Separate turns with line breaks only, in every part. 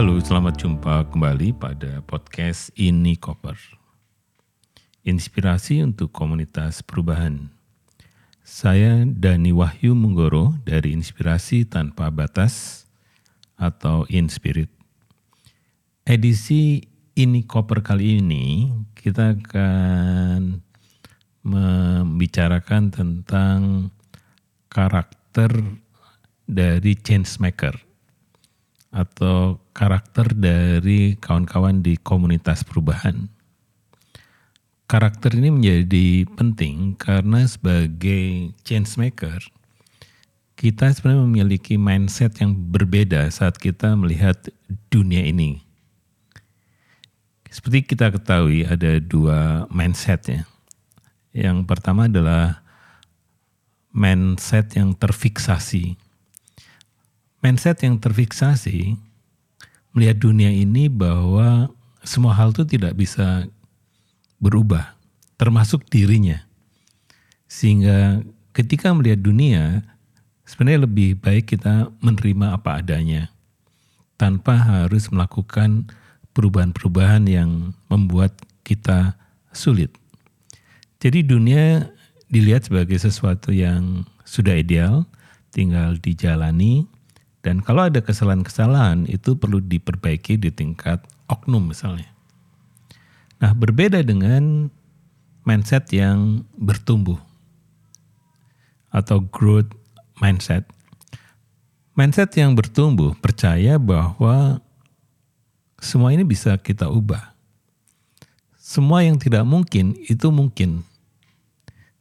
Halo, selamat jumpa kembali pada podcast Ini Koper. Inspirasi untuk komunitas perubahan. Saya Dani Wahyu Munggoro dari Inspirasi Tanpa Batas atau Inspirit. Edisi Ini Koper kali ini kita akan membicarakan tentang karakter dari change maker atau karakter dari kawan-kawan di komunitas perubahan. Karakter ini menjadi penting karena sebagai change maker, kita sebenarnya memiliki mindset yang berbeda saat kita melihat dunia ini. Seperti kita ketahui ada dua mindset ya. Yang pertama adalah mindset yang terfiksasi mindset yang terfiksasi melihat dunia ini bahwa semua hal itu tidak bisa berubah, termasuk dirinya. Sehingga ketika melihat dunia, sebenarnya lebih baik kita menerima apa adanya, tanpa harus melakukan perubahan-perubahan yang membuat kita sulit. Jadi dunia dilihat sebagai sesuatu yang sudah ideal, tinggal dijalani, dan kalau ada kesalahan-kesalahan itu perlu diperbaiki di tingkat oknum misalnya. Nah berbeda dengan mindset yang bertumbuh atau growth mindset. Mindset yang bertumbuh percaya bahwa semua ini bisa kita ubah. Semua yang tidak mungkin itu mungkin.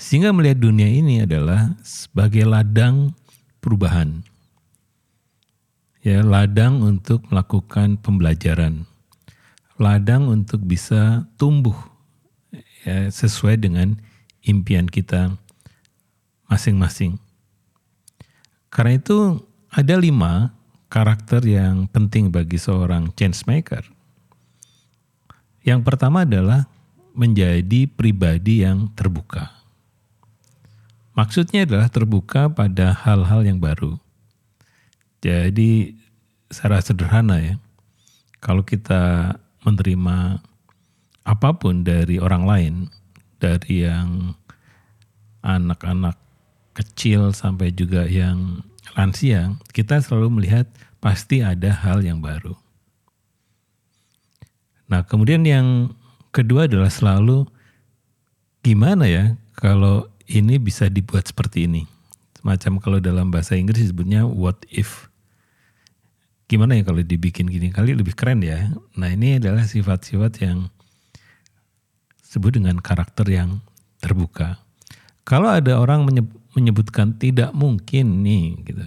Sehingga melihat dunia ini adalah sebagai ladang perubahan ya ladang untuk melakukan pembelajaran, ladang untuk bisa tumbuh ya, sesuai dengan impian kita masing-masing. Karena itu ada lima karakter yang penting bagi seorang change maker. Yang pertama adalah menjadi pribadi yang terbuka. Maksudnya adalah terbuka pada hal-hal yang baru jadi secara sederhana ya, kalau kita menerima apa pun dari orang lain, dari yang anak-anak kecil sampai juga yang lansia, kita selalu melihat pasti ada hal yang baru. Nah, kemudian yang kedua adalah selalu gimana ya kalau ini bisa dibuat seperti ini. Semacam kalau dalam bahasa Inggris disebutnya what if. Gimana ya kalau dibikin gini? Kali lebih keren ya. Nah ini adalah sifat-sifat yang sebut dengan karakter yang terbuka. Kalau ada orang menyebutkan tidak mungkin nih gitu,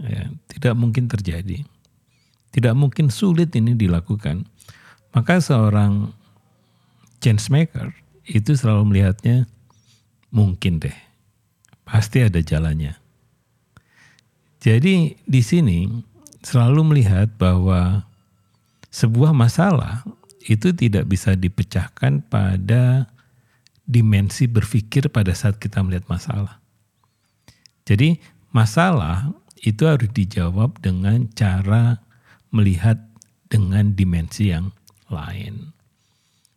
ya, tidak mungkin terjadi, tidak mungkin sulit ini dilakukan, maka seorang change maker itu selalu melihatnya mungkin deh, pasti ada jalannya. Jadi di sini selalu melihat bahwa sebuah masalah itu tidak bisa dipecahkan pada dimensi berpikir pada saat kita melihat masalah. Jadi masalah itu harus dijawab dengan cara melihat dengan dimensi yang lain.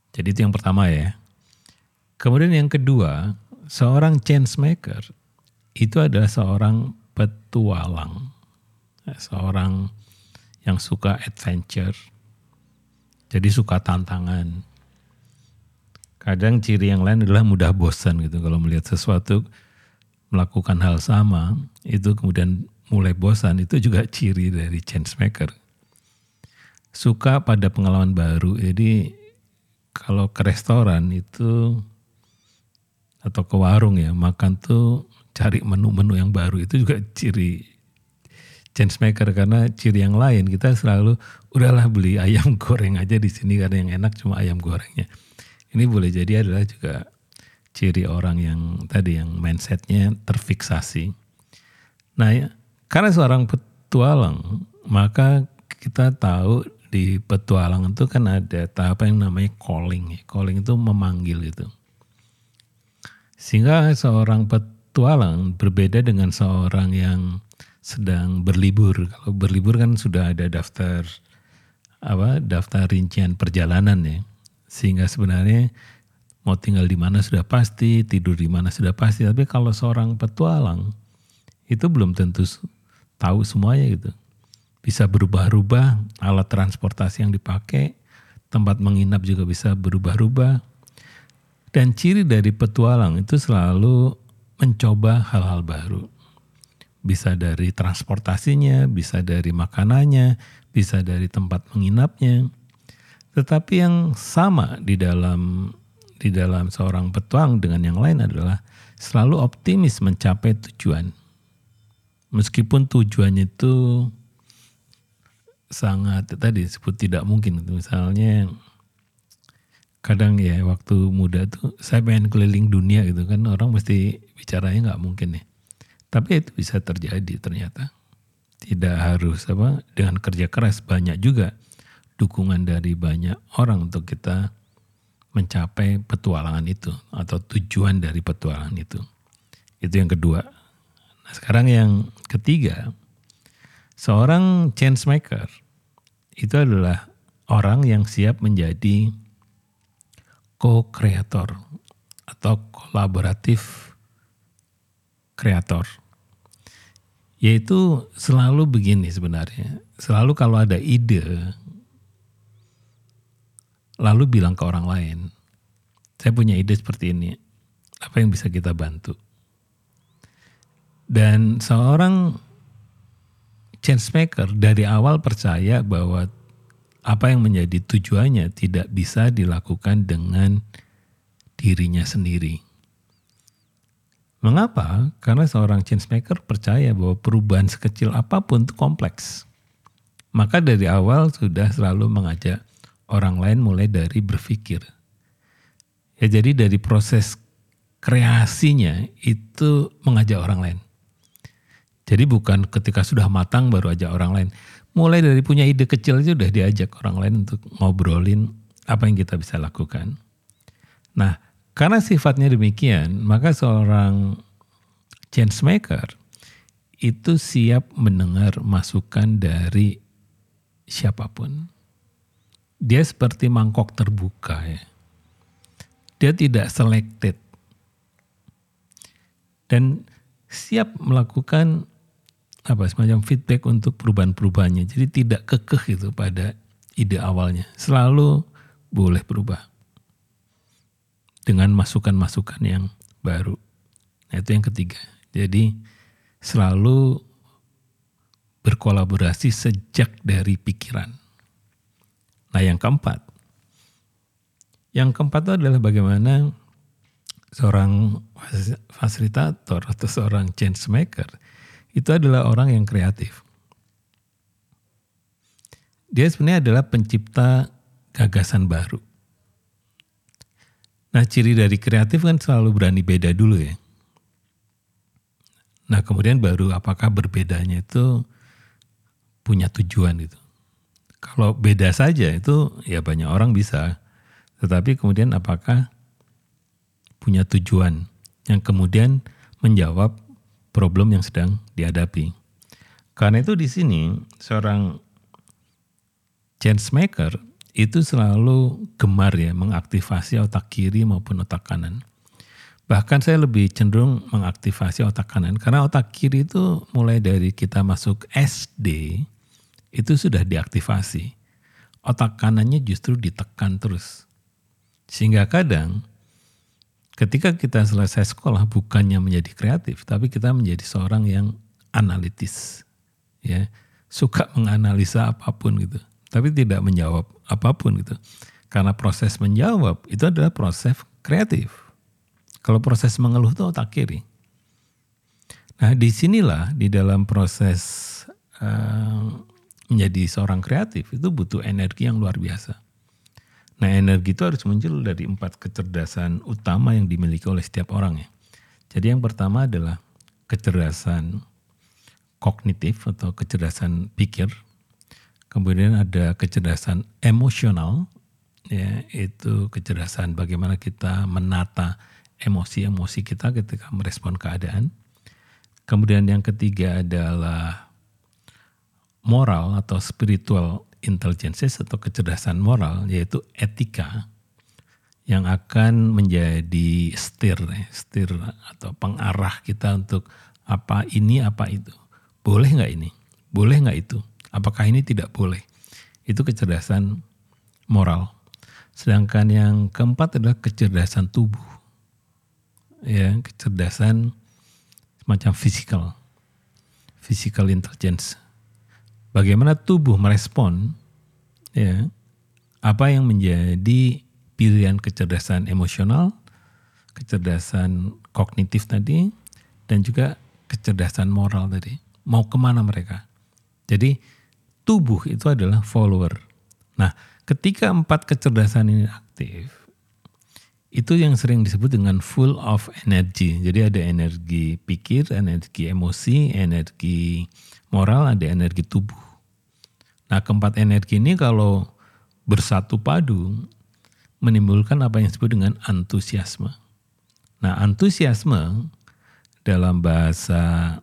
Jadi itu yang pertama ya. Kemudian yang kedua, seorang change maker itu adalah seorang petualang seorang yang suka adventure, jadi suka tantangan. Kadang ciri yang lain adalah mudah bosan gitu kalau melihat sesuatu melakukan hal sama itu kemudian mulai bosan itu juga ciri dari change maker. Suka pada pengalaman baru. Jadi kalau ke restoran itu atau ke warung ya makan tuh cari menu-menu yang baru itu juga ciri change maker karena ciri yang lain kita selalu udahlah beli ayam goreng aja di sini karena yang enak cuma ayam gorengnya. Ini boleh jadi adalah juga ciri orang yang tadi yang mindsetnya terfiksasi. Nah ya, karena seorang petualang maka kita tahu di petualang itu kan ada tahap yang namanya calling. Calling itu memanggil itu. Sehingga seorang petualang berbeda dengan seorang yang sedang berlibur. Kalau berlibur kan sudah ada daftar apa daftar rincian perjalanan ya. Sehingga sebenarnya mau tinggal di mana sudah pasti, tidur di mana sudah pasti. Tapi kalau seorang petualang itu belum tentu tahu semuanya gitu. Bisa berubah-ubah alat transportasi yang dipakai, tempat menginap juga bisa berubah-ubah. Dan ciri dari petualang itu selalu mencoba hal-hal baru. Bisa dari transportasinya, bisa dari makanannya, bisa dari tempat menginapnya. Tetapi yang sama di dalam di dalam seorang petuang dengan yang lain adalah selalu optimis mencapai tujuan. Meskipun tujuannya itu sangat tadi disebut tidak mungkin. Misalnya kadang ya waktu muda tuh saya pengen keliling dunia gitu kan orang mesti bicaranya nggak mungkin ya. Tapi itu bisa terjadi ternyata. Tidak harus apa dengan kerja keras banyak juga dukungan dari banyak orang untuk kita mencapai petualangan itu atau tujuan dari petualangan itu. Itu yang kedua. Nah, sekarang yang ketiga, seorang change maker itu adalah orang yang siap menjadi co-kreator atau kolaboratif kreator. Yaitu selalu begini sebenarnya. Selalu kalau ada ide lalu bilang ke orang lain, saya punya ide seperti ini, apa yang bisa kita bantu? Dan seorang change maker dari awal percaya bahwa apa yang menjadi tujuannya tidak bisa dilakukan dengan dirinya sendiri. Mengapa? Karena seorang change maker percaya bahwa perubahan sekecil apa pun itu kompleks. Maka dari awal sudah selalu mengajak orang lain mulai dari berpikir. Ya jadi dari proses kreasinya itu mengajak orang lain. Jadi bukan ketika sudah matang baru ajak orang lain. Mulai dari punya ide kecil itu sudah diajak orang lain untuk ngobrolin apa yang kita bisa lakukan. Nah, karena sifatnya demikian, maka seorang change maker itu siap mendengar masukan dari siapa pun dia seperti mangkok terbuka ya. Dia tidak selected. Dan siap melakukan apa semacam feedback untuk perubahan-perubahannya. Jadi tidak kekeh itu pada ide awalnya. Selalu boleh berubah. Dengan masukan-masukan yang baru. Nah itu yang ketiga. Jadi selalu berkolaborasi sejak dari pikiran. Nah yang keempat, yang keempat itu adalah bagaimana seorang fasilitator atau seorang change maker itu adalah orang yang kreatif. Dia sebenarnya adalah pencipta gagasan baru. Nah ciri dari kreatif kan selalu berani beda dulu ya. Nah kemudian baru apakah berbedanya itu punya tujuan itu. Kalau beda saja itu ya banyak orang bisa. Tetapi kemudian apakah punya tujuan yang kemudian menjawab problem yang sedang dihadapi. Karena itu di sini seorang change maker itu selalu gemar ya mengaktifasi otak kiri maupun otak kanan. Bahkan saya lebih cenderung mengaktifasi otak kanan karena otak kiri itu mulai dari kita masuk SD itu sudah diaktifasi. Otak kanannya justru ditekan terus. Sehingga kadang ketika kita selesai sekolah bukannya menjadi kreatif, tapi kita menjadi seorang yang analitis. Ya, suka menganalisa apa pun gitu, tapi tidak menjawab apa pun gitu. Karena proses menjawab itu adalah proses kreatif. Kalau proses mengeluh itu otak kiri. Nah di sinilah di dalam proses uh, menjadi seorang kreatif itu butuh energi yang luar biasa. Nah energi itu harus muncul dari empat kecerdasan utama yang dimiliki oleh setiap orang ya. Jadi yang pertama adalah kecerdasan kognitif atau kecerdasan pikir. Kemudian ada kecerdasan emosional, ya itu kecerdasan bagaimana kita menata emosi-emosi kita ketika merespon keadaan. Kemudian yang ketiga adalah moral atau spiritual intelligence atau kecerdasan moral yaitu etika yang akan menjadi steer, steer atau pengarah kita untuk apa ini apa itu. Boleh nggak ini? Boleh nggak itu? Apakah ini tidak boleh? Itu kecerdasan moral. Sedangkan yang keempat adalah kecerdasan tubuh. Ya, kecerdasan semacam physical. Physical intelligence. Bagaimana tubuh merespon ya apa yang menjadi pilihan kecerdasan emosional, kecerdasan kognitif tadi, dan juga kecerdasan moral tadi. Mau ke mana mereka? Jadi tubuh itu adalah follower. Nah, ketika empat kecerdasan ini aktif, itu yang sering disebut dengan full of energy. Jadi ada energi pikir, energi emosi, energi moral, ada energi tubuh. Nah keempat energi ini kalau bersatu padu menimbulkan apa yang disebut dengan antusiasme. Nah, antusiasme dalam bahasa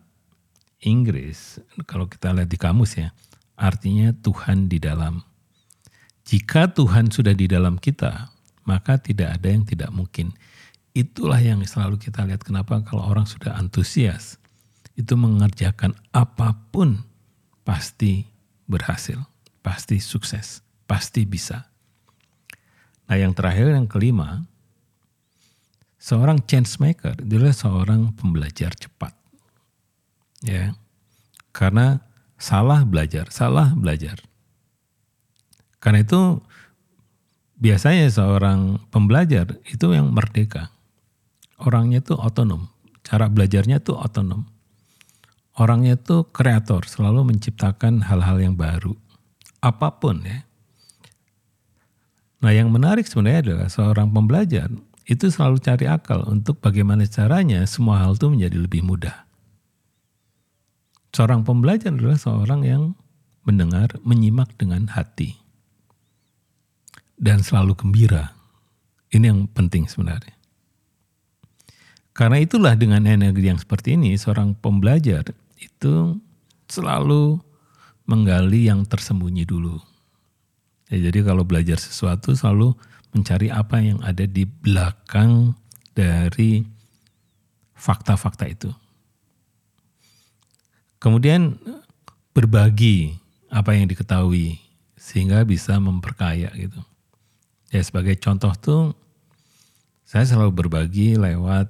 Inggris, kalau kita lihat di kamus ya, artinya Tuhan di dalam. Jika Tuhan sudah di dalam kita, maka tidak ada yang tidak mungkin. Itulah yang selalu kita lihat kenapa kalau orang sudah antusias, itu mengerjakan apa pun pasti berhasil, pasti sukses, pasti bisa. Nah yang terakhir yang kelima, seorang change maker adalah seorang pembelajar cepat. Ya. Karena salah belajar, salah belajar. Karena itu biasanya seorang pembelajar itu yang merdeka. Orangnya itu otonom, cara belajarnya itu otonom. Orangnya itu kreator, selalu menciptakan hal-hal yang baru. Apa pun ya. Nah yang menarik sebenarnya adalah seorang pembelajar itu selalu cari akal untuk bagaimana caranya semua hal itu menjadi lebih mudah. Seorang pembelajar adalah seorang yang mendengar, menyimak dengan hati. Dan selalu gembira. Ini yang penting sebenarnya. Karena itulah dengan energi yang seperti ini, seorang pembelajar itu selalu menggali yang tersembunyi dulu Ya, jadi kalau belajar sesuatu selalu mencari apa yang ada di belakang dari fakta-fakta itu. Kemudian berbagi apa yang diketahui sehingga bisa memperkaya gitu. Ya sebagai contoh tuh saya selalu berbagi lewat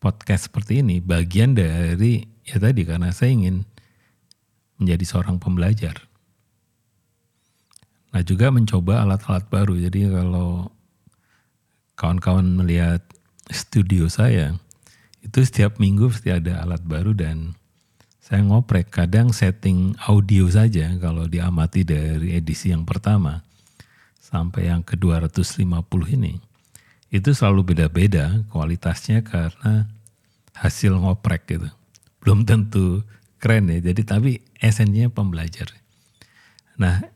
podcast seperti ini bagian dari ya tadi karena saya ingin menjadi seorang pembelajar. Nah juga mencoba alat-alat baru. Jadi kalau kawan-kawan melihat studio saya, itu setiap minggu pasti ada alat baru dan saya ngoprek. Kadang setting audio saja kalau diamati dari edisi yang pertama sampai yang ke 250 ini. Itu selalu beda-beda kualitasnya karena hasil ngoprek gitu. Belum tentu keren ya. Jadi tapi esensinya pembelajar. Nah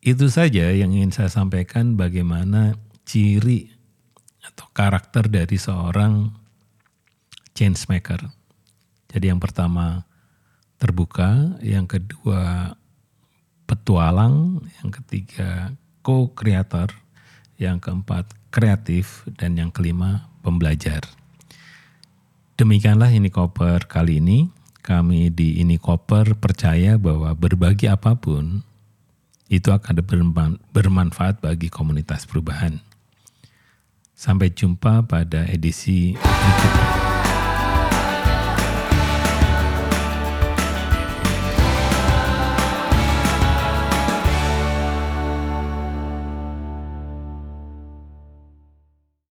itu saja yang ingin saya sampaikan bagaimana ciri atau karakter dari seorang change maker. Jadi yang pertama terbuka, yang kedua petualang, yang ketiga co-creator, yang keempat kreatif, dan yang kelima pembelajar. Demikianlah ini koper kali ini. Kami di ini koper percaya bahwa berbagi apa pun itu akan bermanfaat bagi komunitas perubahan. Sampai jumpa pada edisi berikutnya.